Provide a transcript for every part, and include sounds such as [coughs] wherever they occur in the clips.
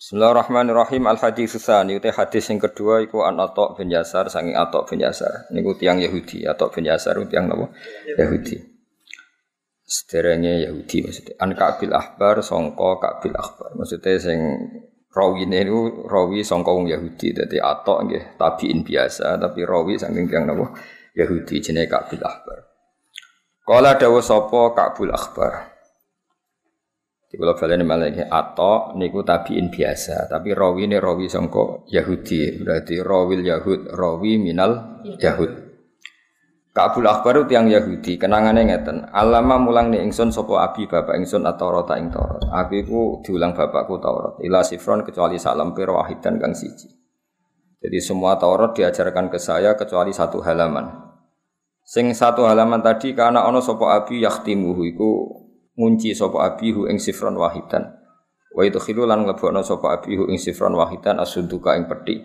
Bismillahirrahmanirrahim. Al hadis tsani uti hadis yang kedua iku an Atok bin Yasar sangi Atok bin Yasar. Niku tiang Yahudi, Atok bin Yasar tiang napa? Yahudi. Sederenge Yahudi maksudnya. An Kabil Ahbar sangka Kabil Ahbar. Maksudnya sing rawine niku rawi sangka wong Yahudi. Dadi Atok nggih tabiin biasa tapi rawi saking tiang napa? Yahudi jenenge Kabil Ahbar. Kala dawuh sapa Kabul Ahbar. Di kalau balen malah ini atau niku tabiin biasa, tapi rawi ini rawi sangko Yahudi, berarti rawil Yahud, rawi minal Yahud. Kabul Akbar itu yang Yahudi, kenangannya ngeten. Alama mulang nih ingsun sopo abi bapak ingsun atau rota ing Taurat. Abi ku diulang bapakku Taurat. Ila sifron kecuali salam pero wahidan kang siji. Jadi semua Taurat diajarkan ke saya kecuali satu halaman. Sing satu halaman tadi karena ono sopo abi yaktimuhu iku ngunci sapa abihu ing sifron wahidan. Wa khilu lan nglebokno sapa abihu ing sifron wahidan asunduka ing peti.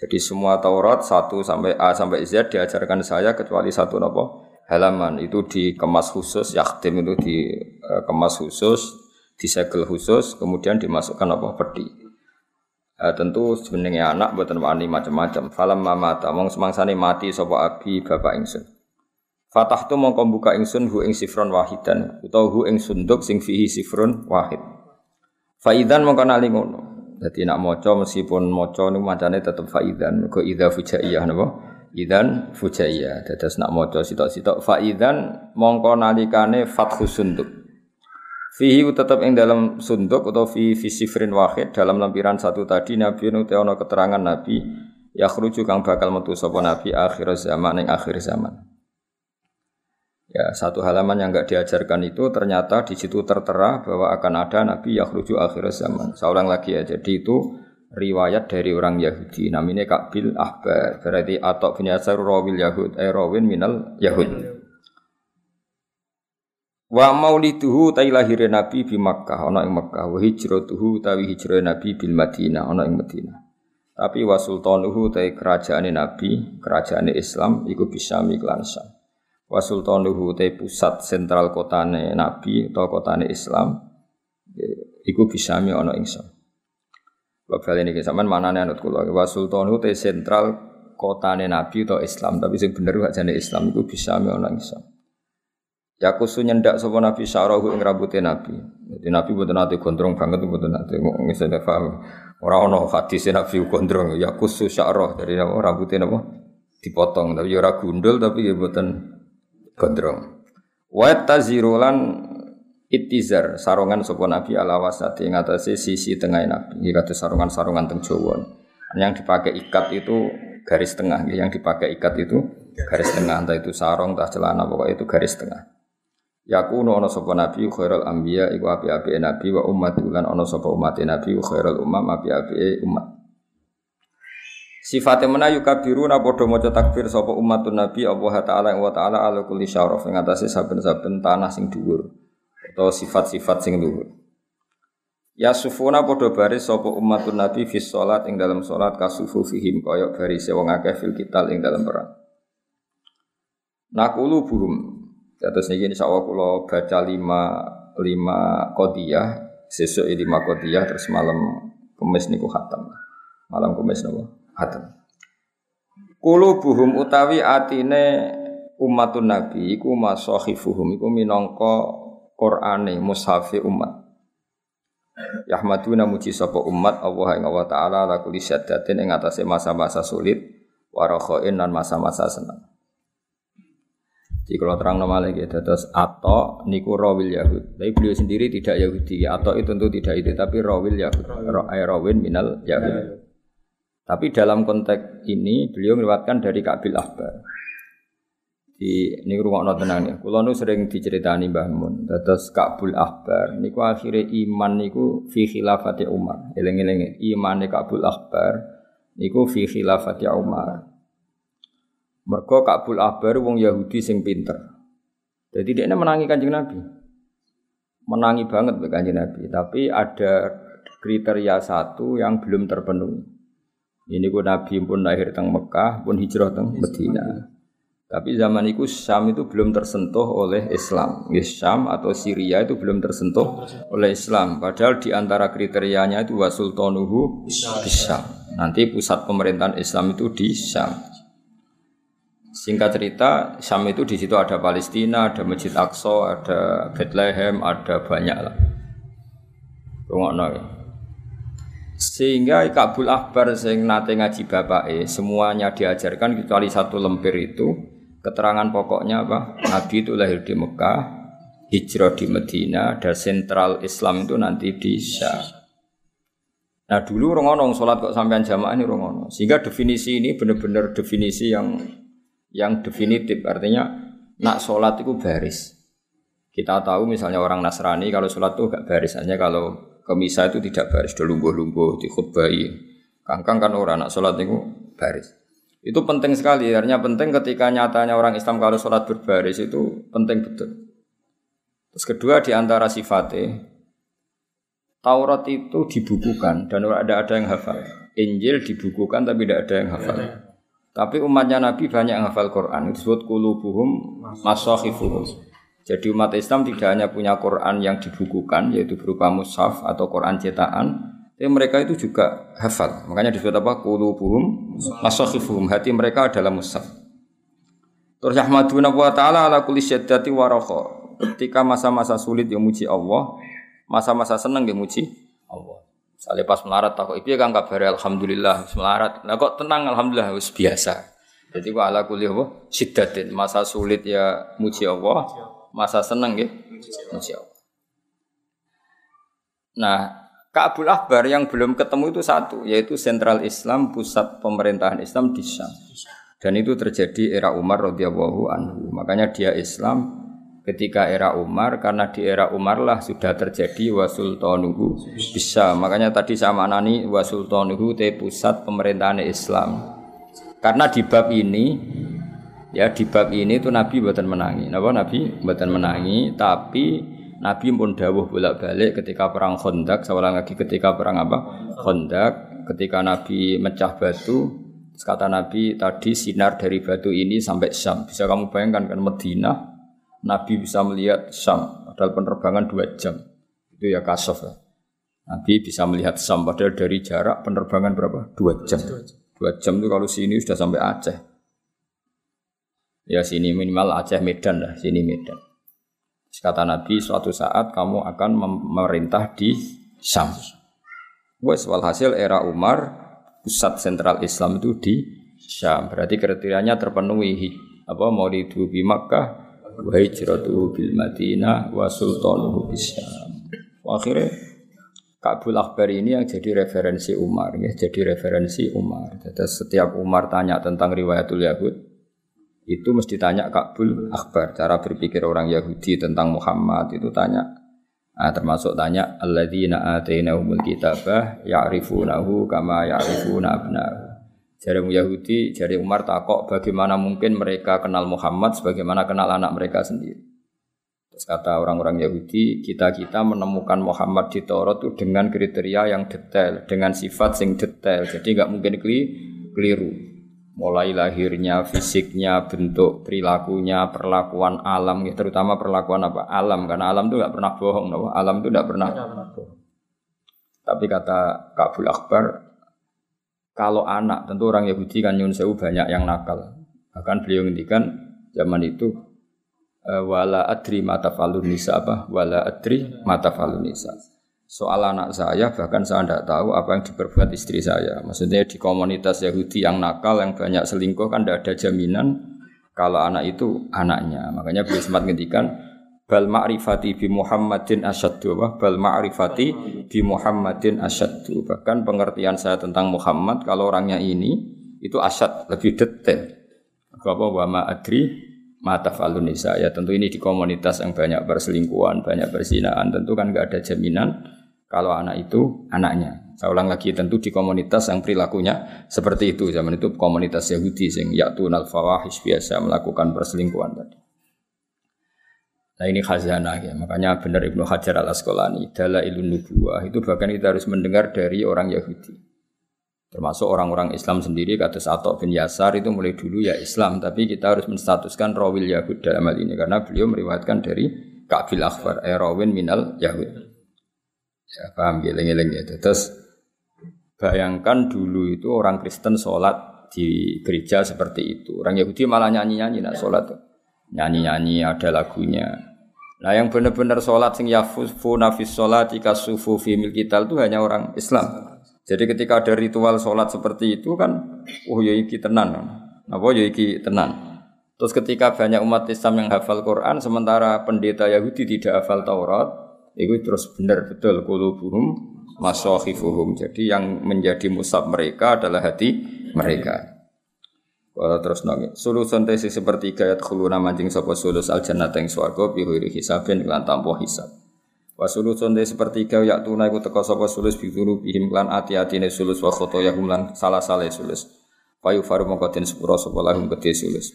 Jadi semua Taurat 1 sampai A sampai Z diajarkan saya kecuali satu nopo halaman itu dikemas khusus yakhtim itu dikemas khusus disegel khusus kemudian dimasukkan apa peti. Uh, tentu sebenarnya anak buatan wani macam-macam. Falam mamata mong semangsane mati sapa abi bapak ingsun. Fatah tu mongko buka ingsun hu ing sifron wahidan utawa hu ing sunduk sing fihi sifron wahid. Faidan mongko nali ngono. Dadi nak maca meskipun maca niku macane tetep faidan mergo idza fujaiyah napa? Idan fujaiyah. Dados nak maca sitok-sitok faidan mongko nalikane fathu sunduk. Fihi tetap ing dalam sunduk atau fi fi sifrin wahid dalam lampiran satu tadi Nabi nu keterangan Nabi yakhruju kang bakal metu sapa Nabi akhir zaman ing akhir zaman. Ya, satu halaman yang enggak diajarkan itu ternyata di situ tertera bahwa akan ada nabi yakhruju akhir zaman. Seorang lagi ya. Jadi itu riwayat dari orang Yahudi namanya Kabil Ahbar. Berarti atau bin Yasar rawil Yahud, eh rawin minal Yahud. Wa mauliduhu tai lahir Nabi di Makkah ana ing Makkah wa hijratuhu tawi hijrah Nabi bil Madinah ana ing Madinah. Tapi wa sultanuhu tai kerajaan Nabi, kerajaan Islam iku bisa miklan Syam wa sultanuhu te pusat sentral kotane nabi atau kotane Islam iku bisa mi ana ing Syam. Bapak ini sampean manane anut kula wa te sentral kotane nabi atau Islam tapi sing bener gak jane Islam iku bisa mi ana ing Syam. Ya kusu nyendak sapa Nabi syarahu ing rambute Nabi. Jadi Nabi mboten nate gondrong banget mboten nate ngisene paham. Ora ana hadis Nabi gondrong ya kusu syarah dari rambute napa dipotong tapi ya ora gundul tapi ya mboten gondrong. Wa tazirulan itizar sarungan sapa Nabi ala wasati ing atase sisi tengah Nabi. Iki kados sarungan-sarungan teng Jawa. Yang dipakai ikat itu garis tengah, yang dipakai ikat itu garis tengah, entah itu sarung, entah celana, pokoknya itu garis tengah. Yakunu ana sapa nabi khairul anbiya iku api-api nabi wa ummatulan ana sapa umat nabi khairul umam api-api umat. Sifatnya mana na podo maca takbir sapa umatun nabi Allah taala wa taala ala kulli syaraf ing atase saben-saben tanah sing dhuwur atau sifat-sifat sing dhuwur. Ya sufuna podo baris sapa umatun nabi fi salat ing dalam salat kasufu fihim kaya baris wong akeh fil kital ing dalam perang. Nakulu buhum. Terus niki insyaallah kula baca lima lima kodiyah, sesuk lima kodiyah terus malam kemis niku khatam. Malam kemis nopo? Hatem. Kulo buhum utawi atine umatun nabi iku masahifuhum iku minangka Qur'ane mushafi umat. Yahmaduna muji sapa umat Allah ing Allah taala la kulli syaddatin ing atase masa-masa sulit warakhain dan masa-masa senang. Jadi kalau terang nama lagi, terus atau niku rawil Yahud. Tapi beliau sendiri tidak Yahudi. Atau itu tentu tidak itu, tapi rawil Yahud. Rawil minal Yahud. Tapi dalam konteks ini beliau meriwayatkan dari Kabil Ahbar. Di ini rumah tenang ya. Kulo nu sering diceritani Mbah Mun. Terus Kabul Ahbar. Niku akhirnya iman niku fi khilafati Umar. Eleng-eleng iman Kabul Ahbar. Niku fi khilafati Umar. Mergo Kabul Ahbar wong Yahudi sing pinter. Jadi dia menangi kanjeng Nabi. Menangi banget kanjeng Nabi. Tapi ada kriteria satu yang belum terpenuhi. Ini ku Nabi pun lahir teng Mekah, pun hijrah teng Medina. Tapi zaman itu Syam itu belum tersentuh oleh Islam. Ya, Syam atau Syria itu belum tersentuh oleh Islam. Padahal di antara kriterianya itu wasultanuhu Syam. Nanti pusat pemerintahan Islam itu di Syam. Singkat cerita, Syam itu di situ ada Palestina, ada Masjid Aqsa, ada Bethlehem, ada banyak lah. Rungokno ya. Sehingga Kabul Akbar sing nate ngaji bapak semuanya diajarkan kecuali satu lemper itu keterangan pokoknya apa? Nabi itu lahir di Mekah, hijrah di Medina, dan sentral Islam itu nanti di Syam. Nah dulu rongono sholat kok sampean jamaah ini rongono. Sehingga definisi ini benar-benar definisi yang yang definitif. Artinya nak sholat itu baris. Kita tahu misalnya orang Nasrani kalau sholat itu gak baris. Hanya kalau ke misa itu tidak baris. Udah lumbuh-lumbuh, dikhutbahi. Kangkang kan orang nak sholat itu baris. Itu penting sekali. Artinya penting ketika nyatanya orang Islam kalau sholat berbaris itu penting betul. Terus kedua di antara sifatnya Taurat itu dibukukan dan ada ada yang hafal. Injil dibukukan tapi tidak ada yang hafal. Tapi umatnya Nabi banyak yang hafal Quran. Itu disebut kulubuhum masahifuhum. Jadi umat Islam tidak hanya punya Quran yang dibukukan yaitu berupa mushaf atau Quran cetakan, tapi mereka itu juga hafal. Makanya disebut apa? Kulubuhum masahifuhum. Hati mereka adalah mushaf. Terus Ahmaduna wa ta'ala ala kulli syaddati Ketika masa-masa sulit yang muji Allah, masa-masa seneng nggih muji Allah. Misalnya pas melarat takut ibu kan kabar alhamdulillah melarat. Nah kok tenang alhamdulillah wis biasa. Jadi wa ala kulli apa? Siddatin. Masa sulit ya muji Allah, masa seneng nggih muji Allah. Nah, Ka'bul Akbar yang belum ketemu itu satu, yaitu sentral Islam, pusat pemerintahan Islam di Syam. Dan itu terjadi era Umar radhiyallahu anhu. Makanya dia Islam ketika era Umar karena di era Umar lah sudah terjadi wasultanuhu bisa makanya tadi sama nani wasultanuhu te pusat pemerintahan Islam karena di bab ini ya di bab ini itu Nabi buatan menangi Napa Nabi buatan menangi tapi Nabi pun dawuh bolak-balik ketika perang Khandaq seorang lagi ketika perang apa Khandaq ketika Nabi mecah batu kata Nabi tadi sinar dari batu ini sampai Syam bisa kamu bayangkan kan Madinah Nabi bisa melihat Syam, padahal penerbangan dua jam. Itu ya kasof ya. Nabi bisa melihat Syam, padahal dari jarak penerbangan berapa? Dua jam. Dua jam itu kalau sini sudah sampai Aceh. Ya sini minimal Aceh Medan lah, sini Medan. Kata Nabi, suatu saat kamu akan memerintah di Syam. Wes walhasil era Umar, pusat sentral Islam itu di Syam. Berarti kriterianya terpenuhi. Apa mau di Makkah, wa hijratuhu bil Madinah wa sultanuhu bisyam. Akhirnya Kabul Akbar ini yang jadi referensi Umar, ya, jadi referensi Umar. Jadi setiap Umar tanya tentang riwayatul Yahud, itu mesti tanya Kabul Akbar. Cara berpikir orang Yahudi tentang Muhammad itu tanya. Nah, termasuk tanya alladzina atainahumul kitabah ya'rifunahu kama ya'rifuna abnahu. Jari Yahudi, jari Umar takok bagaimana mungkin mereka kenal Muhammad sebagaimana kenal anak mereka sendiri. Terus kata orang-orang Yahudi, kita-kita menemukan Muhammad di Taurat itu dengan kriteria yang detail, dengan sifat yang detail. Jadi nggak mungkin keliru. Mulai lahirnya, fisiknya, bentuk perilakunya, perlakuan alam, ya, terutama perlakuan apa? Alam, karena alam itu nggak pernah bohong, alam itu nggak pernah. bohong. Tapi kata Kabul Akbar, kalau anak, tentu orang Yahudi kan nyun sewu banyak yang nakal. Bahkan beliau ngendikan zaman itu e, wala adri mata falun nisa apa? Wala adri mata falun nisa. Soal anak saya bahkan saya tidak tahu apa yang diperbuat istri saya. Maksudnya di komunitas Yahudi yang nakal, yang banyak selingkuh kan tidak ada jaminan kalau anak itu anaknya. Makanya beliau sempat ngendikan bal ma'rifati bi Muhammadin asyaddu bal ma'rifati bi Muhammadin asyaddu. Bahkan pengertian saya tentang Muhammad kalau orangnya ini itu asyad lebih detail. Apa wa ma adri ma tafalun nisa. Ya tentu ini di komunitas yang banyak berselingkuhan banyak bersinaan tentu kan nggak ada jaminan kalau anak itu anaknya Saya ulang lagi tentu di komunitas yang perilakunya seperti itu. Zaman itu komunitas Yahudi sing yatunal fawahish biasa melakukan perselingkuhan tadi. Nah ini khazanah ya. Makanya benar Ibnu Hajar al Asqalani dalam ilmu nubuah itu bahkan kita harus mendengar dari orang Yahudi. Termasuk orang-orang Islam sendiri kata Atok bin Yasar itu mulai dulu ya Islam, tapi kita harus menstatuskan rawil Yahud dalam hal ini karena beliau meriwayatkan dari Ka'bil Akhbar, eh rawin minal Yahud. Ya paham geleng-geleng ya. Terus bayangkan dulu itu orang Kristen sholat di gereja seperti itu. Orang Yahudi malah nyanyi-nyanyi nak sholat. Nyanyi-nyanyi ada lagunya. Nah yang benar-benar sholat sing yafufu nafis sholat jika sufu fi milkital itu hanya orang Islam. Jadi ketika ada ritual sholat seperti itu kan, oh ya iki tenan, apa ya iki tenan. Terus ketika banyak umat Islam yang hafal Quran, sementara pendeta Yahudi tidak hafal Taurat, itu terus benar betul kulubuhum masohifuhum. Jadi yang menjadi musab mereka adalah hati mereka. Kalau terus nongi, sulusun tesis seperti gayat khuluna mancing sopo sulus al jannah teng swargo bihuiri hisabin kelan tanpa hisab. Wasulu sonde sepertiga yak tuna iku teka sapa sulus biduru bihim lan ati-atine sulus wa khotoya lan salah-salah sulus. Payu faru mongko den sepura sapa lahum gede sulus.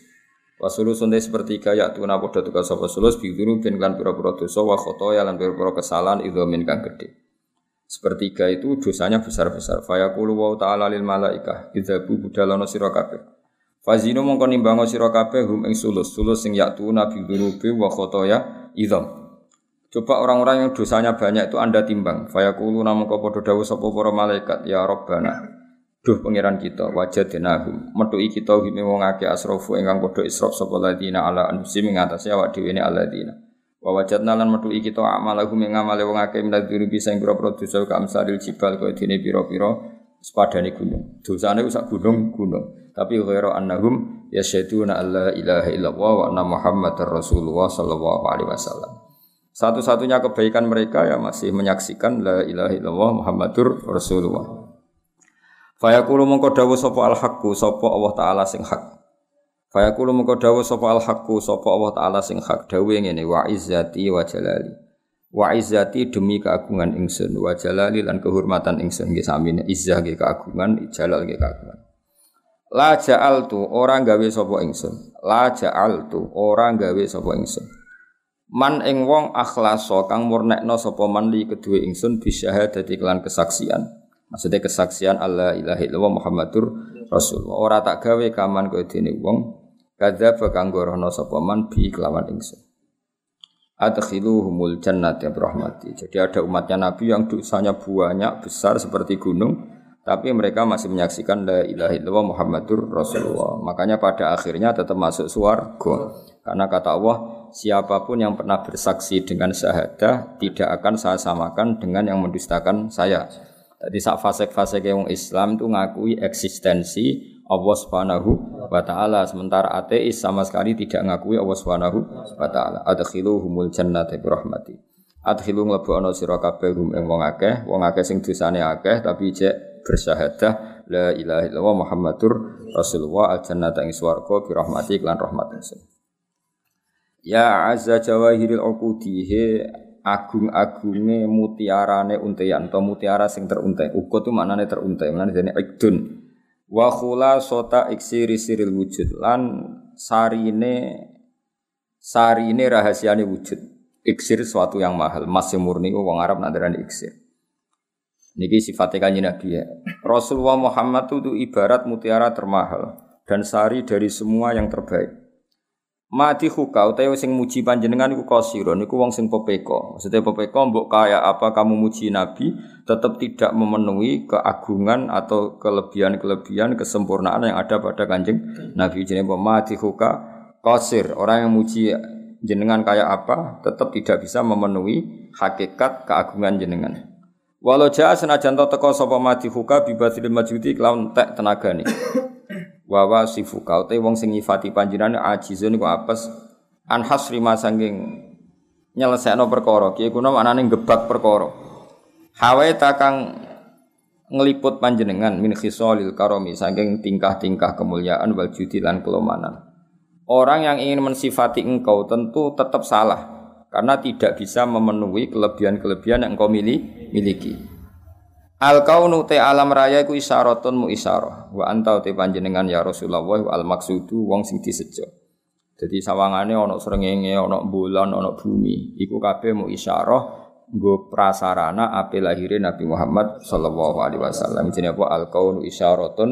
Wasulu sonde sepertiga yak tuna padha teka sapa sulus biduru bin lan pira-pira dosa wa khotoya lan pira-pira kesalahan idzamin gede. Sepertiga itu dosanya besar-besar. Fayaqulu wa ta'ala lil malaikah idzabu budalono sira kabeh. Fazino mongko nimbango sira kabeh hum ing sulus, sulus sing yak tuna biduru wa khotoya idzam. Coba orang-orang yang dosanya banyak itu Anda timbang. Fayaqulu namun kau podo dawu sapa para malaikat ya Rabbana. Duh pangeran kita wajadnahum. Metuki kita hime wong akeh asrofu ingkang padha israf sapa ladina ala anfusim ing awak dhewe ne aladina. Wa wajadna lan metuki kita amalahum ing amale wong akeh minadzuri bisa ing pira-pira dosa ka amsalil jibal kaya dene pira-pira sepadane gunung. Dosane sak gunung-gunung. Tapi ghairu annahum yasyaduna alla ilaha illallah wa anna muhammadar rasulullah sallallahu alaihi wasallam. Satu-satunya kebaikan mereka ya masih menyaksikan la ilaha illallah Muhammadur Rasulullah. Fayaqulu mongko dawuh sapa al haqqu sapa Allah taala sing hak. Fayaqulu mongko dawuh sapa al haqqu sapa Allah taala sing hak dawuh ngene wa izzati wa jalali. Wa izzati demi keagungan ingsun wa jalali lan kehormatan ingsun nggih sami izzah nggih keagungan jalal nggih keagungan. La ja'altu orang gawe sapa ingsun. La ja'altu orang gawe sapa ingsun. Man ing wong akhlaso kang murnekno sapa man li kedue ingsun bisyahadati kelan kesaksian. Maksudnya kesaksian Allah ilahi illallah Muhammadur Rasulullah. Ora tak gawe kaman kaya dene wong kadzaba kang gorono sapa man bi kelawan ingsun. Adkhiluhumul jannati rahmati. Jadi ada umatnya Nabi yang dosanya banyak besar seperti gunung tapi mereka masih menyaksikan la ilaha illallah Muhammadur Rasulullah. Makanya pada akhirnya tetap masuk surga. Karena kata Allah, siapa pun yang pernah bersaksi dengan syahadah tidak akan saya samakan dengan yang mendustakan saya. Jadi saat fase-fase yang Islam itu ngakui eksistensi Allah Subhanahu wa taala sementara ateis sama sekali tidak ngakui Allah Subhanahu wa taala. Adkhiluhumul jannata bi rahmati. Adkhilu mlebu ana sira kabeh hum ing wong akeh, wong akeh sing dosane akeh tapi cek bersyahadah la ilaha illallah Muhammadur Rasulullah al jannata ing swarga bi rahmati lan rahmat ingsun. Ya azza jawahiril uqudi agung-agunge mutiarane untean atau mutiara sing teruntai. Ukut itu maknane teruntai, maknane dene ikdun. Wa sota iksiri siril wujud lan sarine sarine rahasiane wujud. Iksir suatu yang mahal, masih murni wong Arab nandarani iksir. Niki sifatnya kanji Nabi ya. Rasulullah Muhammad itu ibarat mutiara termahal dan sari dari semua yang terbaik. Mati huka utawa sing muji panjenengan iku kosiro niku wong sing pepeko. Maksudnya pepeko mbok kaya apa kamu muji Nabi tetap tidak memenuhi keagungan atau kelebihan-kelebihan kesempurnaan yang ada pada kanjeng Nabi jenenge mati huka kosir. Orang yang muji jenengan kaya apa tetap tidak bisa memenuhi hakikat keagungan jenengan. Walau jaa senajan teko sapa mati huka bibatil majudi kelawan tek tenagane. Wawa sifuka utai wong sing nyifati panjenengan ajizun iku apes an hasri masanging nyelesekno perkara. Ki kuna maknane gebak perkara. Hawe takang ngeliput panjenengan min khisalil karomi saking tingkah-tingkah kemuliaan wal judi lan kelomanan. Orang yang ingin mensifati engkau tentu tetap salah karena tidak bisa memenuhi kelebihan-kelebihan yang engkau miliki. Al kaunu te alam raya iku isyaratun mu isyarah. Wa anta te panjenengan ya Rasulullah wa al maksudu wong sing disejo. Jadi sawangane ana srengenge, ana bulan, ana bumi. Iku kabeh mu isyarah nggo prasarana ape lahire Nabi Muhammad sallallahu alaihi wasallam. Jenenge apa al kaunu isyaratun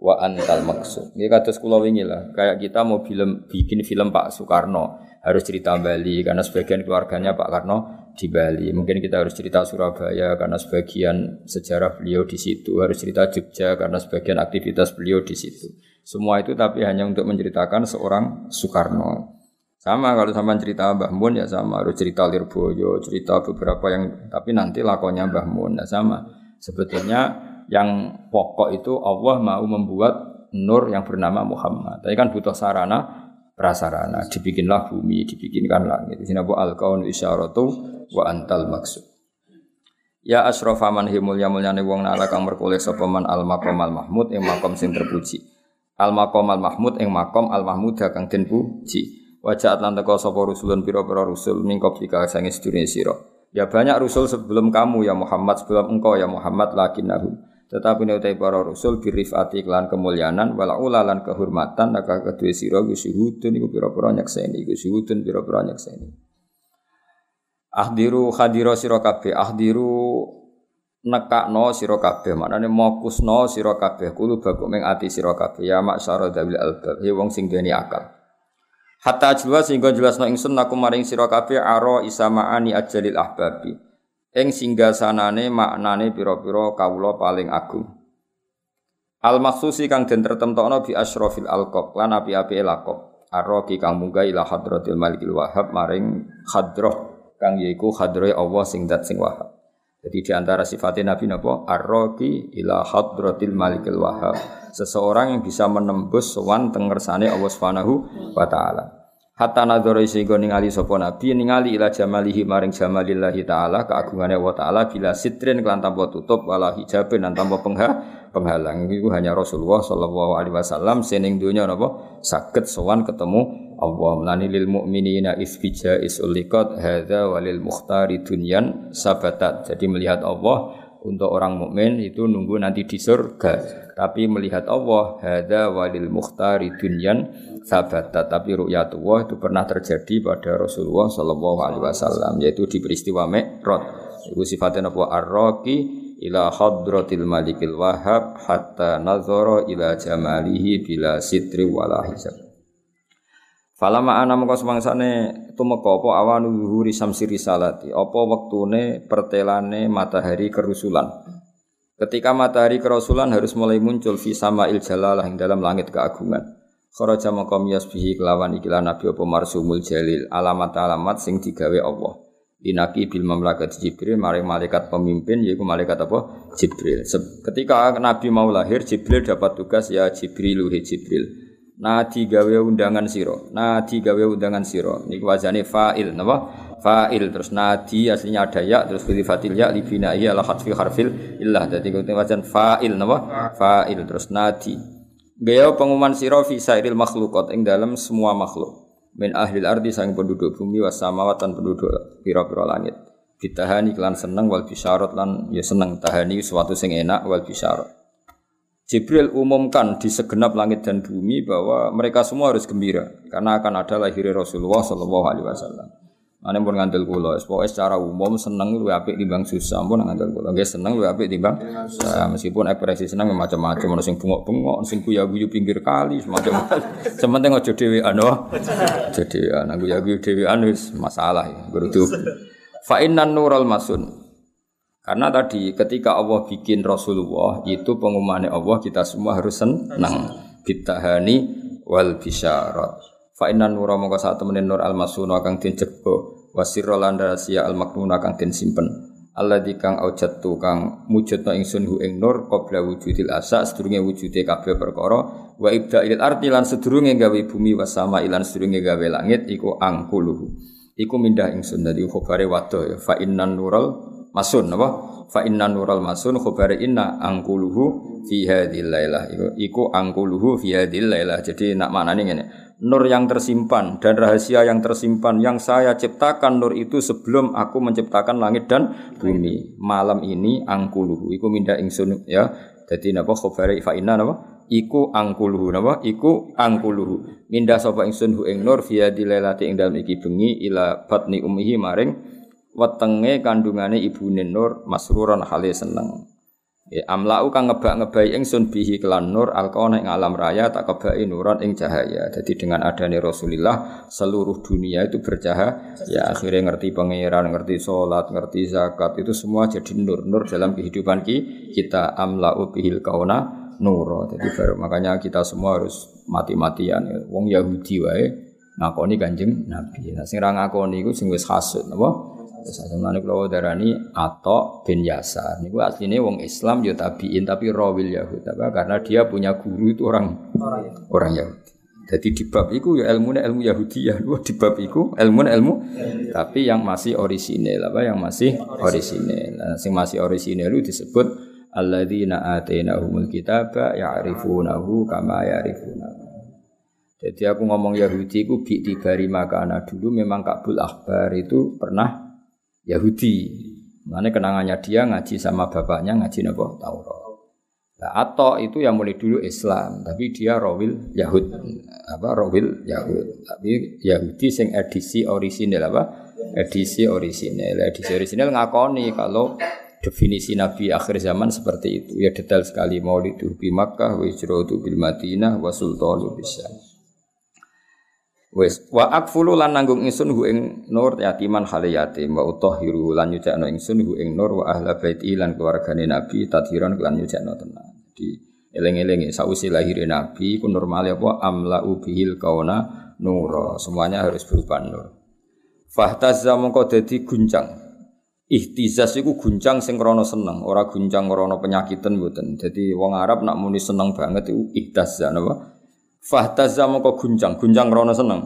wa antal maksud. Ini kados kula wingi lah, kayak kita mau film bikin film Pak Soekarno harus cerita Bali karena sebagian keluarganya Pak Karno di Bali. Mungkin kita harus cerita Surabaya karena sebagian sejarah beliau di situ, harus cerita Jogja karena sebagian aktivitas beliau di situ. Semua itu tapi hanya untuk menceritakan seorang Soekarno. Sama kalau sama cerita Mbah Mun ya sama, harus cerita Lirboyo, cerita beberapa yang tapi nanti lakonnya Mbah Mun ya sama. Sebetulnya yang pokok itu Allah mau membuat nur yang bernama Muhammad. Tapi kan butuh sarana prasarana, dibikinlah bumi, dibikinkan langit. Sini apa al kaun isyaratu wa antal maksud. Ya asrafa man himul ya mulyane wong nala kang merkoleh sapa man al maqam al mahmud ing makom sing terpuji. Al maqam al mahmud ing makom al mahmud kang den puji. Wajah atlan teko sapa rusulun pira-pira rusul mingkop jika sange sedurunge sira. Ya banyak rusul sebelum kamu ya Muhammad sebelum engkau ya Muhammad lakinnahum tetapi utai para rasul birifati klan kemuliaan wala ulalan kehormatan naka kedua sira syuhudun iku pira-pira nyakseni iku syuhudun pira-pira ahdiru hadira sira kabeh ahdiru nekakno sira kabeh maknane mokusno sira kabeh kulo baku ming ati sira kabeh. Ya maksara dawil albab he wong sing duweni akal. Hatta jelas sehingga jelasno ingsun aku maring sira kabeh aro isamaani ajalil ahbabi ing singgasanane maknane pira-pira kawula paling agung. Al maksusi kang den tertemtokno bi asyrafil alqab lan api-api lakop. Arroki kang munggah ila hadratil malikil wahab maring hadroh kang yaiku hadrohe Allah sing dat sing wahab. Jadi di antara sifatnya Nabi napa arroki ila hadratil malikil wahab. Seseorang yang bisa menembus sowan tengersane Allah Subhanahu wa taala. Hatta nadzara sehingga ningali sapa nabi ningali ila jamalihi maring jamalillahi taala keagungane Allah taala bila sitrin kelan tanpa tutup wala hijabin dan tanpa pengha, penghalang. Itu hanya Rasulullah sallallahu alaihi wasallam sening dunya napa? Saged sowan ketemu Allah. Melani lil mukminina isbija isulikat hadza walil mukhtari dunyan sabatat. Jadi melihat Allah untuk orang mukmin itu nunggu nanti di surga. Tapi melihat Allah hadza walil mukhtari dunyan sabat tapi ru'yatullah itu pernah terjadi pada Rasulullah sallallahu alaihi wasallam yaitu di peristiwa Mi'raj. Itu sifatnya apa? Arraqi ila hadratil malikil wahab hatta nazara ila jamalihi bila sitri wala hisab Falama ana mengko semangsane tumeka apa awanu zuhuri samsi risalati apa wektune pertelane matahari kerusulan Ketika matahari kerasulan harus mulai muncul fi sama il jalalah yang dalam langit keagungan. Kharaja maqam yasbihi kelawan ikilah nabi apa marsumul jalil alamat-alamat sing digawe Allah. Inaki bil mamlakat Jibril maring malaikat pemimpin yaitu malaikat apa? Jibril. Ketika Nabi mau lahir Jibril dapat tugas ya Jibril he Jibril. Nadi gawe undangan siro. Nadi gawe undangan siro. Ini wajane fa'il napa? fa'il. Terus nadi aslinya ada ya terus fatil ya li bina'i ala khatfi harfil illah. Dadi wajan fa'il napa? Fa'il. Terus nadi. Gaya pengumuman sira fi sairil makhluqat ing dalam semua makhluk. Min ahli ardi sang penduduk bumi was samawat lan penduduk pira-pira langit. Ditahani kelan seneng wal bisyarat lan ya seneng. Tahani suatu sing enak wal bisyarat Jibril umumkan di segenap langit dan bumi bahwa mereka semua harus gembira karena akan ada lahir Rasulullah Shallallahu Alaihi Wasallam. Ane pun ngandel kula, pokoknya secara umum seneng lu apik timbang susah, pun ngandel kula. Nggih seneng lu apik timbang susah. Meskipun ekspresi seneng macam-macam, ono sing bengok-bengok, sing guyu-guyu pinggir kali, semacam. [laughs] Sementing aja dhewean, oh. Aja dhewean, guyu-guyu dhewean wis masalah ya, kudu. Fa innan nural masun. Karena tadi ketika Allah bikin Rasulullah itu pengumumannya Allah kita semua harus senang. Bitahani wal bisyarat. Fa inna nura mongko sak temene nur al masuna kang den jebo wasirra lan rahasia al maknuna kang den simpen. Alladzi kang aujatu kang mujudna ingsun hu ing nur qabla wujudil asa sedurunge wujude kabeh perkara wa ibda'il arti lan sedurunge gawe bumi wasama ilan sedurunge gawe langit iku angkuluhu. Iku mindah ingsun dadi khobare wadah ya fa inna nural masun apa? Fa inna nural masun khobare inna angkuluhu fi hadhil lailah. Iku, iku angkuluhu fi hadhil lailah. Jadi nak maknane ngene nur yang tersimpan dan rahasia yang tersimpan yang saya ciptakan nur itu sebelum aku menciptakan langit dan bumi. Malam ini angkuluhu iku minda ingsun ya. Jadi napa khabari fa inna napa? Iku angkuluhu napa? Iku angkuluhu. Minda sapa ingsun hu ing nur via dilelati ing dalem iki bengi ila batni ummihi maring wetenge kandungane ibune nur masruran hale seneng. Ya, amlau kang ngebak-ngebai ingsun bihi kelan nur alqona ing alam raya tak kebai nuran ing cahaya. Jadi dengan adanya Rasulullah seluruh dunia itu bercahaya. Ya akhirnya ngerti pangeran, ngerti sholat, ngerti zakat itu semua jadi nur-nur dalam kehidupan kita. Amlau bihil kauna nur. Jadi baru makanya kita semua harus mati-matian. Wong Yahudi wae ngakoni Kanjeng Nabi. Nah sing ra ngakoni iku sing wis hasud napa? Samane kula darani atau bin Yasar. Niku asline wong Islam ya tabiin tapi rawil Yahud apa karena dia punya guru itu orang orang Yahudi. Jadi di bab itu ya ilmu ilmu Yahudi ya, di bab itu ilmu ilmu, tapi yang masih orisinil apa yang masih orisinil. Nah, yang masih orisinil itu disebut alladzina atainahumul kitaba ya'rifunahu kama ya'rifunahu. Jadi aku ngomong Yahudi ku bi tibari makana dulu memang Kabul Akbar itu pernah Yahudi. Mana kenangannya dia ngaji sama bapaknya ngaji napa Taurat. Nah, atau itu yang mulai dulu Islam, tapi dia rawil Yahud, apa rawil Yahud, tapi Yahudi sing edisi orisinal apa? Edisi orisinal, edisi orisinal ngakoni kalau definisi Nabi akhir zaman seperti itu. Ya detail sekali Maulidu bi Makkah, wa bil Madinah, wa sultanu bisa. Wes wa akfulu lan nanggung ingsun hu ing nur yatiman hale yatim wa utahhiru lan nyucakno ingsun hu ing nur wa ahla baiti lan keluargane nabi tadhiran lan nyucakno tenan. Jadi eling-eling sausi lahir nabi ku normal apa amla ubihil kauna nur. Semuanya harus berupa nur. Fahtazza mongko dadi guncang. Ihtizaz iku guncang sing krana seneng, ora guncang krana penyakitan mboten. Jadi wong Arab nak muni seneng banget iku ihtazza napa? Fahtaza moko guncang, guncang rono seneng.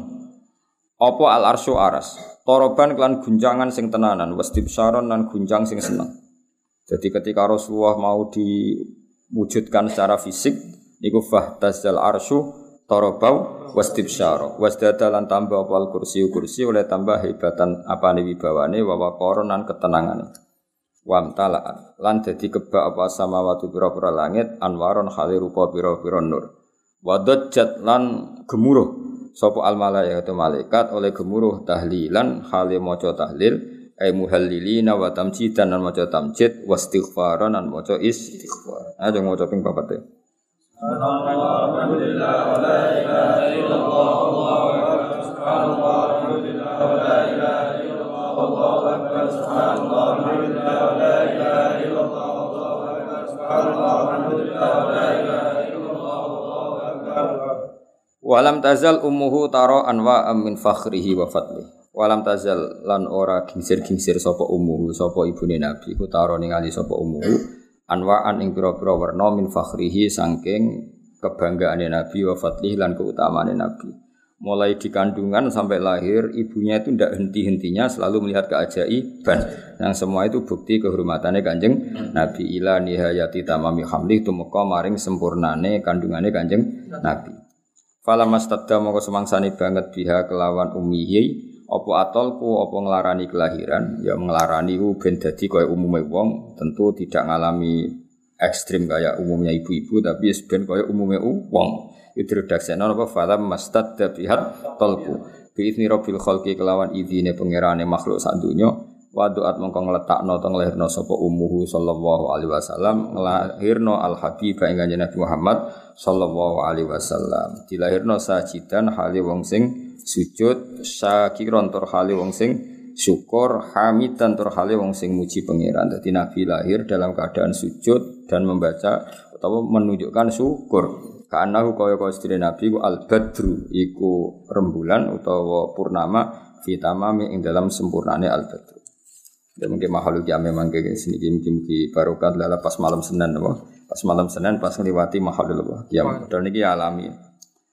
Apa al arsyu aras? Toroban klan guncangan sing tenanan, wastibsaron lan guncang sing seneng. Jadi ketika Rasulullah mau diwujudkan secara fisik, iku fahtazal arsyu torobau wastibsyara. Wasdada lan tambah apa al kursi kursi oleh tambah hebatan apa nih wibawane wa koronan ketenangan. Wam talaan lan dadi kebak apa sama watu pira-pira langit anwaron khali rupa pira-pira nur. Wadajjat lan gemuruh sapa al malaikatu malaikat oleh gemuruh tahlilan hale maca tahlil ay muhallilina wa tamjidan lan maca tamjid wastighfaran lan maca istighfar. Aja maca ping papat e. Alhamdulillah wa wa wa wa Walam tazal ummuhu taro anwa min fakhrihi wa fadli. Walam tazal lan ora gingsir-gingsir sapa ummuhu sapa ibune Nabi ku taro ningali sapa ummuhu anwaan ing pira-pira warna min fakhrihi saking kebanggaane Nabi wa fadlihi lan keutamaane Nabi. Mulai di kandungan sampai lahir, ibunya itu tidak henti-hentinya selalu melihat keajaiban. Yang semua itu bukti kehormatannya kanjeng Nabi ila nihayati tamami hamli tumeka maring sempurnane kandungannya kanjeng Nabi. Fala mastadda mongko semangsani banget biha kelawan umihi apa atolku apa ngelarani kelahiran? Ya ngelarani ku ben dadi kaya umume wong tentu tidak ngalami ekstrim kayak umumnya ibu-ibu tapi ben kaya umume wong. Itu redaksi apa? Fala mastadda biha tolku. Bi khalqi kelawan idine pangerane makhluk sak donya wa doat mongko ngletakno to nglahirno sapa ummuhu sallallahu alaihi wasallam nglahirno al habib ing Nabi Muhammad sallallahu alaihi wasallam. Dilahirno sajidan hale wong sing sujud syakiron tur hale wong sing syukur hamidan tur hale wong sing muji pangeran. Dadi nabi lahir dalam keadaan sujud dan membaca atau menunjukkan syukur. Karena kaya kaya istri nabi ku al badru iku rembulan utawa purnama fitamami ing dalam sempurnane al badru Ya mungkin makhluk ya memang kayak sini mungkin mungkin barokah lala pas malam Senin apa? Pas malam Senin pas ngliwati makhluk apa? Ya dan ini alami.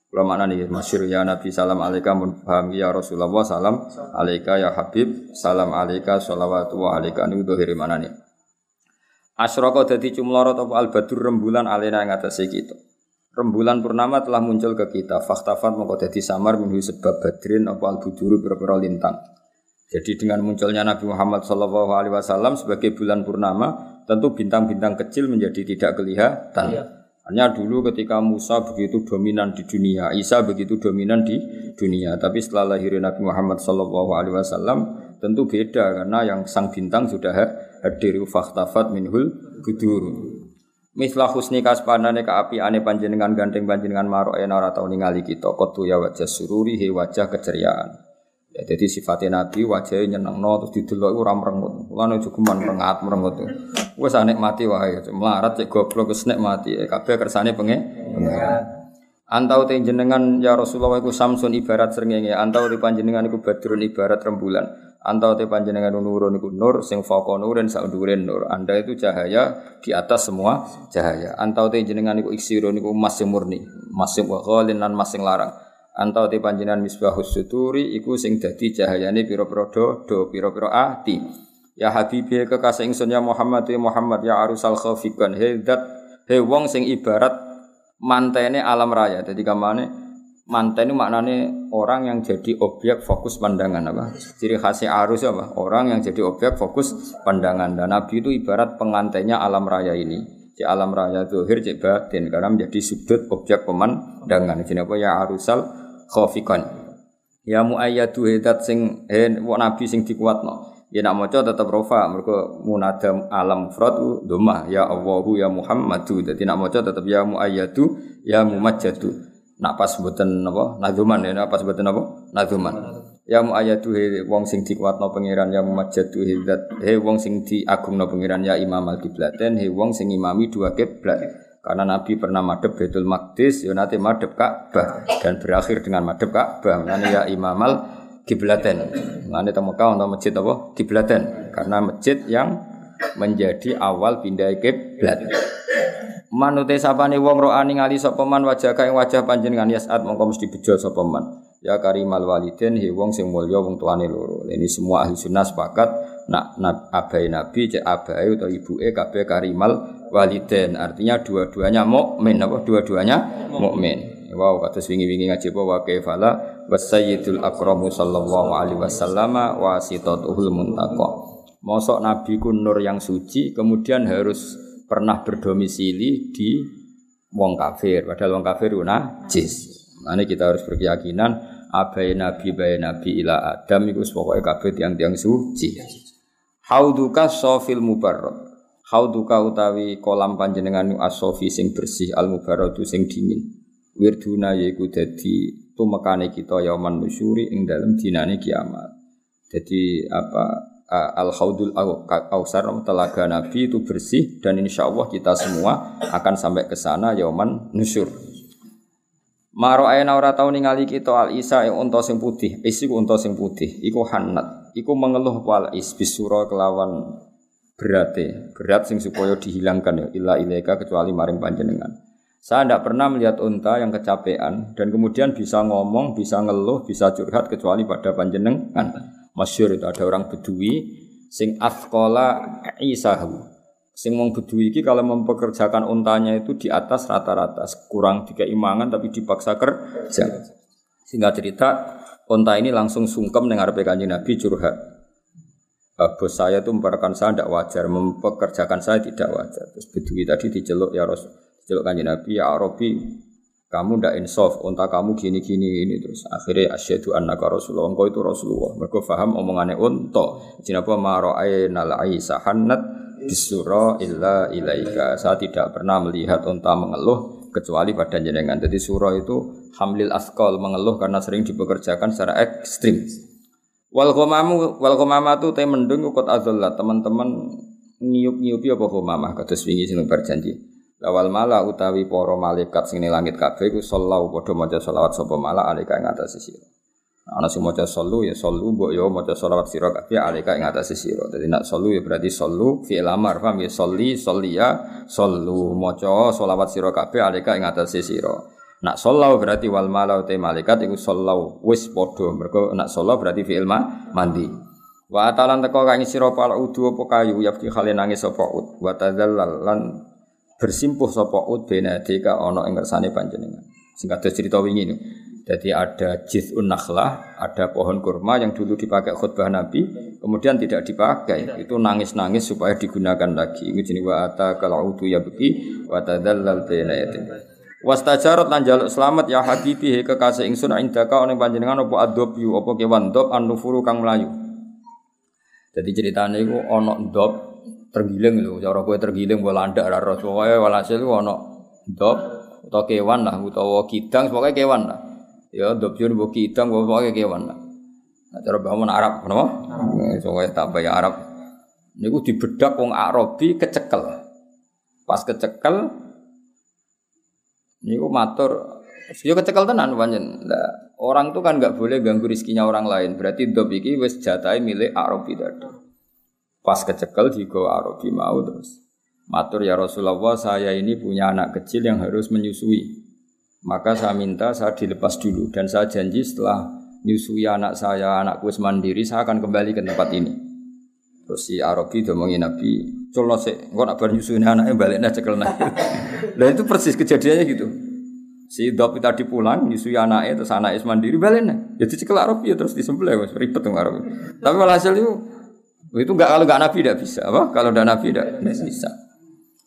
Kalau mana nih masyur ya Nabi salam alaika paham ya Rasulullah salam alaika ya Habib salam alaika sholawatu wa alaika ini dohiri mana nih? Asroko dadi cumlorot apa al badur rembulan alena yang atas kita. rembulan purnama telah muncul ke kita. Faktafat mongko dadi samar minhu sebab badrin apa al-buduru lintang. Jadi dengan munculnya Nabi Muhammad SAW Alaihi Wasallam sebagai bulan purnama, tentu bintang-bintang kecil menjadi tidak kelihatan. Iya. Hanya dulu ketika Musa begitu dominan di dunia, Isa begitu dominan di dunia. Tapi setelah lahir Nabi Muhammad SAW Alaihi Wasallam, tentu beda karena yang sang bintang sudah hadir faktafat minhul budur. Mislah husni kaspanane ka api ane panjenengan gandeng panjenengan maro ena ora tau ningali kita. Kotu ya wajah sururi he wajah keceriaan. Ya, jadi sifatnya Nabi wajahnya nyenengno terus didelok ora merengut. Lan aja kuman merengat merengut. Wis mati wae, melarat cek goblok wis mati. Eh, kabeh kersane penge. Antau te jenengan ya Rasulullah iku samsun ibarat srengenge, antau te panjenengan iku badrun ibarat rembulan. Antau te panjenengan nurun iku nur sing foko nurin sak nur. Anda itu cahaya di atas semua cahaya. Antau te jenengan iku iksirun iku emas murni, emas wa lan emas larang antau te panjenengan misbahus suturi iku sing dadi cahayane pira-pira do pira-pira ati. Ya habibi kekasih ingsun ya Muhammad ya Muhammad ya arusal khafiqan he dat he wong sing ibarat mantene alam raya. Dadi kamane manten maknane orang yang jadi objek fokus pandangan apa? Ciri khasnya arus apa? Orang yang jadi objek fokus pandangan. Dan nabi itu ibarat pengantennya alam raya ini. Di alam raya zuhir cek batin. Karena menjadi sudut objek pemandangan. Ini apa? Ya arusal khafiqan. Ya muayyadu hidat sing eh nabi sing dikuatno. Ya nak maca tetep rofa mergo munadam alam mufrad dhamma ya Allahu ya Muhammadu. Dadi nak maca tetep ya muayyadu ya mumajjadu. Nak pas mboten napa nadzuman ya pas mboten napa nadzuman. Ya muayyadu he wong sing dikuatno pangeran ya mumajjadu hidat he wong sing diagungno pangeran ya imam al-qiblaten he wong sing imami dua kiblat. Karena Nabi pernah madep Baitul Maqdis, ya nanti madep Ka'bah dan berakhir dengan madep Ka'bah. Nanti ya imamal kiblaten. Nanti temu kau untuk masjid apa? Kiblaten. Karena masjid yang menjadi awal pindah kiblat. Manute sapane wong roani ngali sapa man wajah kae wajah panjenengan yasat mongko mesti bejo sapa man. Ya karimal waliden hi wong sing mulya wong tuane loro. Ini semua ahli sunnah sepakat nak nak abai nabi cek abai atau ibuke kabeh karimal waliden artinya dua-duanya mukmin apa? Dua-duanya mukmin. Wow kata wingi-wingi ngaji apa? Wa kaifala wasayyidul akramu sallallahu alaihi wasallam wasitatuhul muntaqa. Mosok nabi ku nur yang suci kemudian harus pernah berdomisili di wong kafir. Padahal wong kafir najis. Nah, kita harus berkeyakinan abai nabi bayi nabi ila adam itu pokoknya kafir tiang-tiang suci. Hauduka sofil mubarrad Hauduka utawi kolam panjenengan asofi sing bersih al mubaradu sing dingin. Wirduna yaiku dadi tumekane kita yauman nusyuri ing dalam dinane kiamat. Jadi apa al haudul ausar telaga nabi itu bersih dan insya Allah kita semua akan sampai ke sana yauman nusyur. Maro ayana ora tau ningali kita al isa yang unta sing putih, isi unta sing putih, iku hanat, iku mengeluh wal is bisura kelawan berate, berat sing supaya dihilangkan ya illa ilaika kecuali maring panjenengan. Saya tidak pernah melihat unta yang kecapean dan kemudian bisa ngomong, bisa ngeluh, bisa curhat kecuali pada panjenengan. Masyur itu ada orang bedui sing afkola isahu. Sing wong bedui iki kalau mempekerjakan untanya itu di atas rata-rata, kurang tiga imangan tapi dipaksa kerja. Sehingga cerita unta ini langsung sungkem dengar kanjeng Nabi curhat uh, bos saya itu memperlakukan saya tidak wajar, mempekerjakan saya tidak wajar. Terus Bedui tadi diceluk ya Rasul, diceluk kanjeng Nabi ya Arabi, kamu tidak insaf, unta kamu gini gini ini terus akhirnya asyhadu annaka Rasulullah, engkau itu Rasulullah. Mereka faham omongannya unta. Jenapa mara'aina al-aisa hannat bisura illa ilaika. Saya tidak pernah melihat unta mengeluh kecuali pada jenengan. Jadi surah itu hamlil askol mengeluh karena sering dipekerjakan secara ekstrim. Wal komamu wal komamatu te mendung kot azallah teman-teman ngiup-ngiupi apa komamah kados wingi sing berjanji. Lawal mala utawi para malaikat sing langit kabeh iku sallallahu padha maca selawat sapa mala alika ing sira. Ana sing maca sallu ya sallu mbok ya maca selawat sira kabeh alika ing atas sira. Dadi nak sallu ya berarti sallu fi'il amar paham ya salli salliya sallu maca selawat sira kabeh alika ing atas sira. Nak sallau berarti wal malau te malaikat iku sallau wis padha. Mergo nak sallau berarti fi'il ma mandi. Wa atalan teko kang sira pal udu apa kayu yafti khale nangis apa ud. Wa tadzallal lan bersimpuh sapa ud benadika ana ing kersane panjenengan. Sing kados cerita wingi ini. Jadi ada jiz'un nakhlah, ada pohon kurma yang dulu dipakai khutbah Nabi, kemudian tidak dipakai. Itu nangis-nangis supaya digunakan lagi. Ini jenis wa ata kalau utu ya beki wa tadallal baina yatim. Wastajarot lan jaluk selamat ya habibi he kekasih ingsun indaka ning panjenengan apa adobyu apa kewan dob an nufuru kang melayu. Jadi ceritanya itu ono dob tergiling lho, cara kowe tergiling mbok landak ora ros. Pokoke walhasil ono dob utawa kewan lah utawa kidang pokoke kewan lah. Ya dobjun mbok kidang pokoke kewan lah. Nah, cara bangun Arab, kenapa? Soalnya tak bayar Arab. Niku dibedak wong Arabi kecekel. Pas kecekel, niku matur, yo kecekel tenan panjen. Nah, orang tuh kan nggak boleh ganggu rizkinya orang lain. Berarti dob iki wis jatai milik Arabi tadi. Pas kecekel digo Arabi mau terus. Matur ya Rasulullah, saya ini punya anak kecil yang harus menyusui. Maka saya minta saya dilepas dulu dan saya janji setelah nyusui anak saya, anakku mandiri, saya akan kembali ke tempat ini. Terus si Arabi ngomongin Nabi, colno sik, engko nak bar nyusui anaknya baliknya cekel naik. Dan [laughs] itu persis kejadiannya gitu. Si Dopi tadi pulang, nyusui anaknya, terus anaknya mandiri baliknya. Jadi cekel Arabi ya terus disembelih, ribet tuh Arabi. Tapi hasil itu itu enggak kalau enggak Nabi tidak bisa, apa? Kalau enggak Nabi tidak bisa.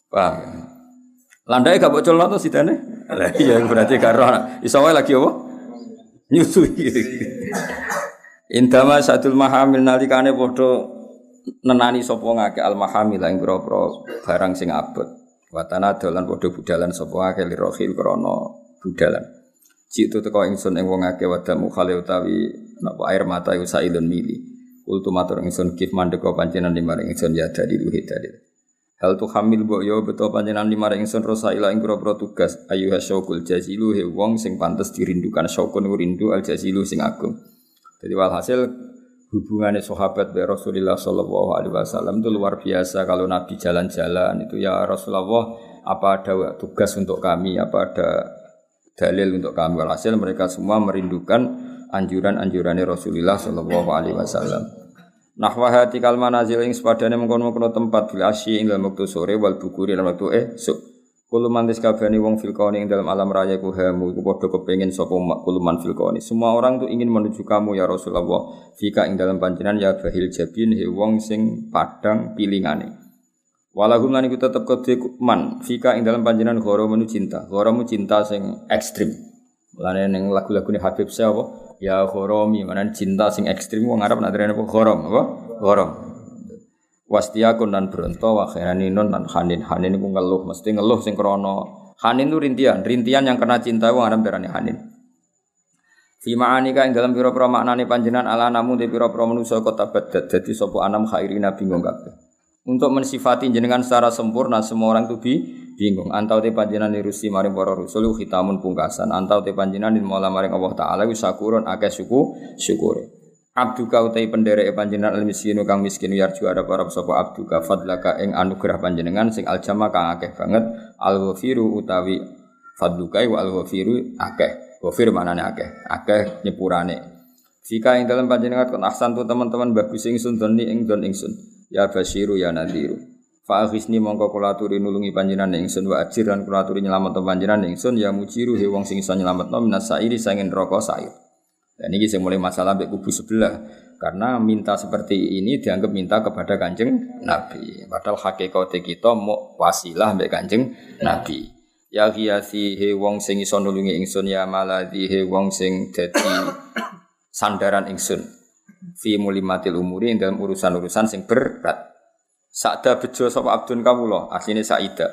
Paham? Landai gak bocor tuh sidane? Lah iya berarti karo iso lagi apa? nyusui. Indama satul mahamil nalikane padha nenani sapa ngake al mahamil ing pira-pira barang sing abot. Watana dolan padha budalan sapa ngake lirohil krana budalan. Citu teko ingsun ing wong akeh wadamu khale utawi napa air mata iku sailun mili. Kultu matur ingsun kif mandeka panjenengan limaring ingsun ya dadi luhit dadi. Hal tu hamil mbok yo beto panjenengan lima ingsun rosa ila ing pira tugas. Ayu syaukul jazilu he wong sing pantes dirindukan. Syaukun rindu al jazilu sing agung. Jadi walhasil hubungannya sahabat be Rasulullah sallallahu alaihi wasallam itu luar biasa. Kalau Nabi jalan-jalan itu ya Rasulullah apa ada tugas untuk kami? Apa ada dalil untuk kami? Walhasil mereka semua merindukan anjuran-anjurannya Rasulullah sallallahu alaihi wasallam. Nahwa hati kal manazil ing sepadane mengkono-mengkono tempat bil asyi ing dalam waktu sore wal bukuri dalam waktu suk. Kulo mantis kabehane wong fil ing dalam alam raya ku hamu iku padha kepengin sapa kulo man fil Semua orang tuh ingin menuju kamu ya Rasulullah. Fika ing dalam panjenengan ya bahil jabin he wong sing padang pilingane. Walahum lan iku tetep kedhe man fika ing dalam panjenengan ghoro menu cinta. Ghoro cinta sing ekstrim. Mulane ning lagu-lagune Habib saya apa? ya khoromi mana cinta sing ekstrim wong Arab nak apa khorom apa? Khorom wastiakun dan bronto wa khairanun dan hanin. Hanin iku ngeluh. Mesti ngeluh sing krana. Hanin itu rintian. Rintian yang kena cinta wong Arab derane hanin. Fi ma'anika ing dalam pira-pira maknane panjenengan ala namu de pira-pira manusa kota badat dadi sapa anam khairina bingung kabeh. Untuk mensifati jenengan secara sempurna semua orang itu bingung. Antau te panjenengan nirusi maring para rasul khitamun pungkasan. Antau te panjenengan mola maring Allah taala wis sakurun akeh suku syukure abduka utai penderek panjenengan al miskinu kang miskin yarju ada para sapa abduka fadlaka ing anugerah panjenengan sing aljama kang akeh banget. Al ghafiru utawi fadluka wa al ghafiru akeh. Ghafir manane akeh. Akeh nyepurane. Jika ing dalam panjenengan kon ahsan tu teman-teman bagus ingsun doni ing don ingsun ya basiru ya nadiru Fa akhisni mongko kula aturi nulungi panjenengan ingsun wa ajir lan kula aturi nyelamet panjenengan ingsun ya mujiru he wong sing iso nyelametno minas sairi sangin neraka sair. Dan ini mulai masalah mbek kubu sebelah karena minta seperti ini dianggap minta kepada kanjeng Nabi. Padahal hakikat kita mau wasilah mbek kanjeng Nabi. Ya hiasi he wong sing iso nulungi ingsun ya maladi he wong sing dadi [coughs] sandaran ingsun. Fi mulimatil umuri dalam urusan-urusan sing berat. Sakda bejo sapa abdun kawula, asline Saida.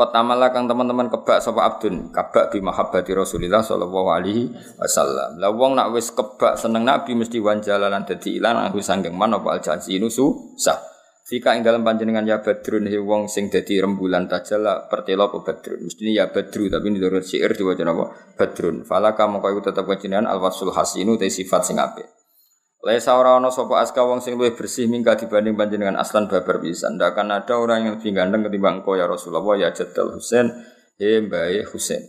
Kota kang teman-teman kebak sapa abdun, kabak bi mahabbati Rasulillah sallallahu alaihi wasallam. Lah wong nak wis kebak seneng Nabi mesti wanjalalan dadi ilang aku sanggeng man apa aljansi nusu sah. Fika ing dalam panjenengan ya badrun he wong sing dadi rembulan tajala pertelo apa badrun. Mesti ya badru tapi dari syair diwaca apa badrun. Falaka mongko iku tetep panjenengan alwasul hasinu te sifat sing apik. Laisa ora ana sapa aska wong sing luwih bersih mingga dibanding panjenengan aslan babar pisan. Ndak akan ada orang yang lebih ganteng ketimbang engkau ya Rasulullah ya Jaddal Husain he mbae Husain.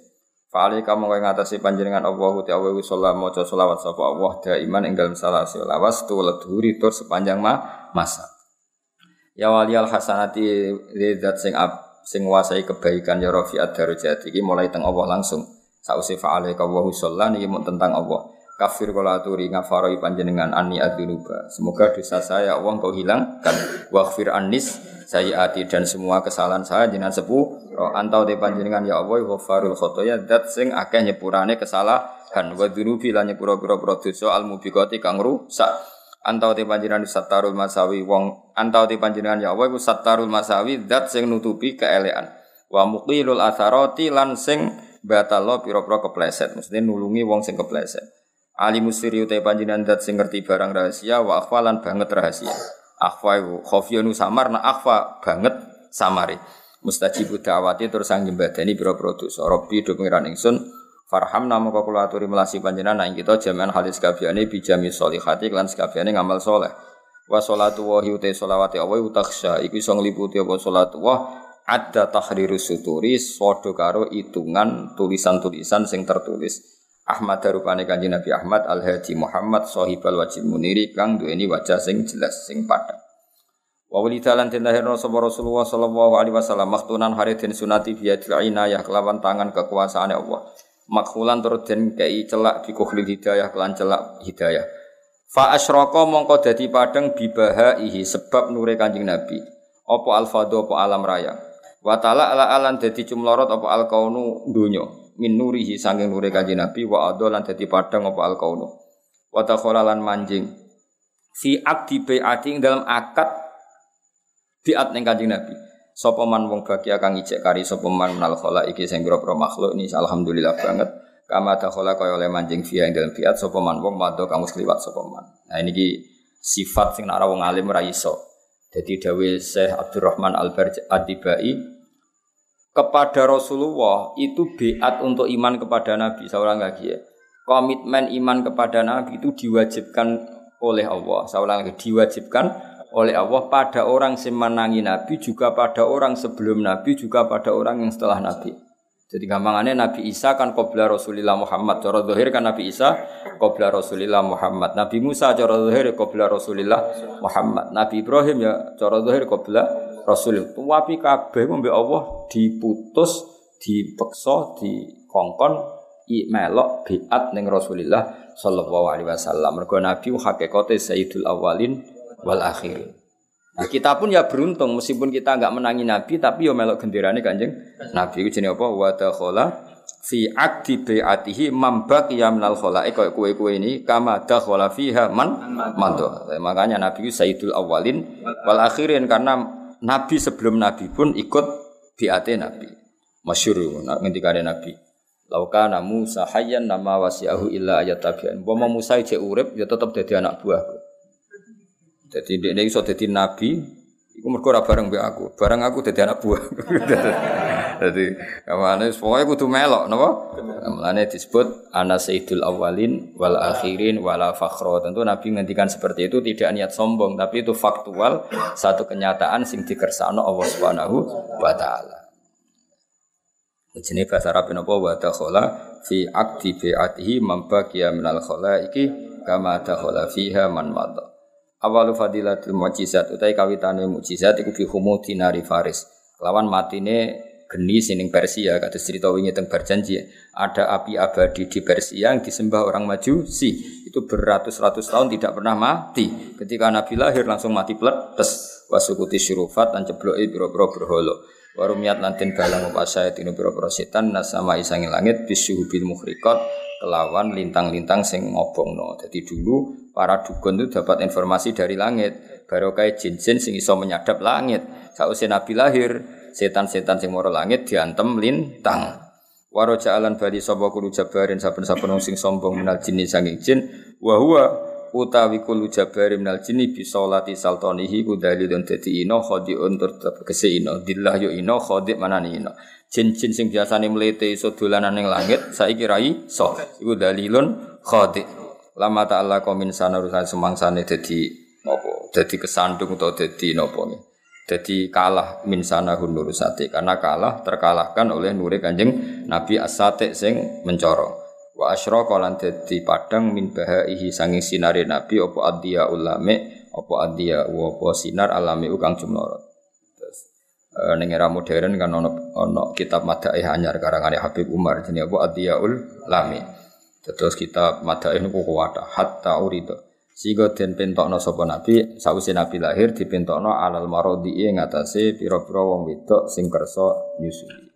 Fali kamu kau ngatasi panjenengan Allah ti Allah sallallahu maca selawat sapa Allah iman ing dalem salah lawas tu ledhuri tur sepanjang ma masa. Ya wali al hasanati zat sing ab sing nguasai kebaikan ya rafi'at darajat iki mulai teng Allah langsung. Sause fa'alaika wa husallan iki tentang Allah. Kafir kala aturi ngafaroi panjenengan ani adzunuba. Semoga dosa saya Allah kau hilangkan. Waghfir anis saya ati dan semua kesalahan saya jenengan sepuh. Antau te panjenengan ya Allah ghafarul khotoya dat sing akeh nyepurane kesalahan. Wa dzunubi lan nyepura-pura dosa al mubiqati kang rusak. Antau te panjenengan satarul masawi wong antau te panjenengan ya Allah satarul masawi dat sing nutupi keelean. Wa muqilul atharati lan sing batalo pira-pira kepleset. Maksudnya nulungi wong sing kepleset. Alimus siri utai panjinan dat sing ngerti barang rahasia wa akhfalan banget rahasia. Akhfa iku khofiyanu samar na akhfa banget samari. Mustajibu da'wati terus sang jembadani biro-biro dosa. Do pengiran ingsun Farham namu kula aturi melasi panjenengan nang kita jaman halis kabehane bijami sholihati lan sakabehane ngamal soleh. Wa sholatu wa utai sholawati Allah utaksya iku iso ngliputi apa sholatu wa ada tahriru suturi sodo karo hitungan tulisan-tulisan sing tertulis. Ahmad darupane kanjeng Nabi Ahmad Al Haji Muhammad sahibal wajib muniri kang duweni wajah sing jelas sing padang. Wa walidalan den lahirna sapa Rasulullah sallallahu alaihi wasallam maktunan hari den sunati biadil inayah kelawan tangan kekuasaane Allah. Makhulan tur den kei celak bi kukhlil hidayah kelan celak hidayah. Fa asyraka mongko dadi padang bibahaihi sebab nure Kanjeng Nabi. Apa alfado apa alam raya. Wa ala alan dadi cumlorot apa alkaunu min nurihi sanging nure kanjeng Nabi wa adha lan dadi padang apa al kaunu. Wa lan manjing fi akdi bai'ati dalam akad biat ning kanjeng Nabi. Sapa man wong bagi akan ijek kari sapa man khala iki sing pira makhluk ini alhamdulillah banget. Kama dakhala kaya oleh manjing fiya ing dalam biat sapa man wong mado kamu kliwat sapa man. Nah ini sifat sing nara wong alim ra iso. Jadi dawe Syekh Abdurrahman Al-Adibai kepada Rasulullah itu beat untuk iman kepada Nabi. Saya ulang lagi ya. Komitmen iman kepada Nabi itu diwajibkan oleh Allah. Saya ulang lagi, diwajibkan oleh Allah pada orang semenangi Nabi, juga pada orang sebelum Nabi, juga pada orang yang setelah Nabi. Jadi gampangannya Nabi Isa kan qobla Rasulillah Muhammad. Cara zahir kan Nabi Isa qobla Rasulillah Muhammad. Nabi Musa cara zahir qobla Rasulillah Muhammad. Nabi Ibrahim ya cara zahir qobla Rasul tapi kabeh mbek Allah diputus, dipeksa, dikongkon i melok biat ning Rasulillah sallallahu alaihi wasallam. Mergo Nabi hakikate sayyidul awalin wal akhirin. Nah, kita pun ya beruntung meskipun kita enggak menangi Nabi tapi yo melok genderane Kanjeng Nabi itu jenenge apa? Wa dakhala fi akdi bi'atihi mambak ya minal khalaik kaya kue-kue ini kama dakhala fiha man mantu. Makanya Nabi itu sayyidul awalin wal akhirin karena Nabi sebelum Nabi pun ikut biate Nabi. Masyur ngendikane Nabi. Lauka namu sahayan nama wasiahu illa ayat tabian. Bama Musa cek urip ya tetap jadi anak buah. Jadi dia iso jadi nabi, Iku mergo bareng mbek aku. Bareng aku dadi anak buah. [laughs] Dadi kamane pokoke kudu melok napa? Mulane disebut ana sayyidul awalin wal akhirin wala fakhra. Tentu Nabi ngendikan seperti itu tidak niat sombong, tapi itu faktual satu kenyataan sing dikersakno Allah Subhanahu wa taala. Jenenge bahasa Arab napa wa dakhala fi aqdi bi'atihi mambaqiya minal khalaiki kama dakhala fiha man madha. Awalu fadilatul mukjizat utai kawitane mukjizat iku fi dinari faris. Lawan matine geni sining Persia kata cerita wingi teng berjanji ada api abadi di Persia yang disembah orang Majusi itu beratus-ratus tahun tidak pernah mati. Ketika Nabi lahir langsung mati pletes wasukuti syurufat dan cebloki biro-biro berholo warumiat lantin balang upasaya tinu biro-biro setan nasama isangi langit bisuhubil muhrikot kelawan lintang-lintang sing ngobongno. Jadi dulu para dukun itu dapat informasi dari langit. Baru kayak jin-jin sing iso menyadap langit. Sausai Nabi lahir, setan-setan sing moro langit diantem lintang. Waro jalan bali sapa kulo jabarin saben-saben sing sombong minal jinni sanging jin. Wa huwa utawi kulo jabarin minal jinni bi salati saltanihi ku dalilun dadi ino khadiun tur tegese ino dillah yo ino khadi manani ino jin-jin sing biasane mlete iso dolanan ning langit saiki rai so iku dalilun khadi. Lama ta'ala komin sana urusan semangsane dadi nopo? Dadi kesandung atau dadi nopo? nih jadi kalah min sana hunurusate karena kalah terkalahkan oleh nure kanjeng Nabi Asate sing mencoro wa asyraka lan dadi padang min bahaihi sanging sinare Nabi apa adiya ulame apa adiya wa apa sinar alame kang jumlorot terus e, ning era modern kan ono ono kitab madaih anyar karangane Habib Umar jenenge apa Adiyaul Lami. Terus kitab madaih niku kuwata hatta urido. Sigo den pentokno sapa nabi sawise nabi lahir dipentokno alal marodi ing atase pira-pira wong wedok sing kersa nyusui.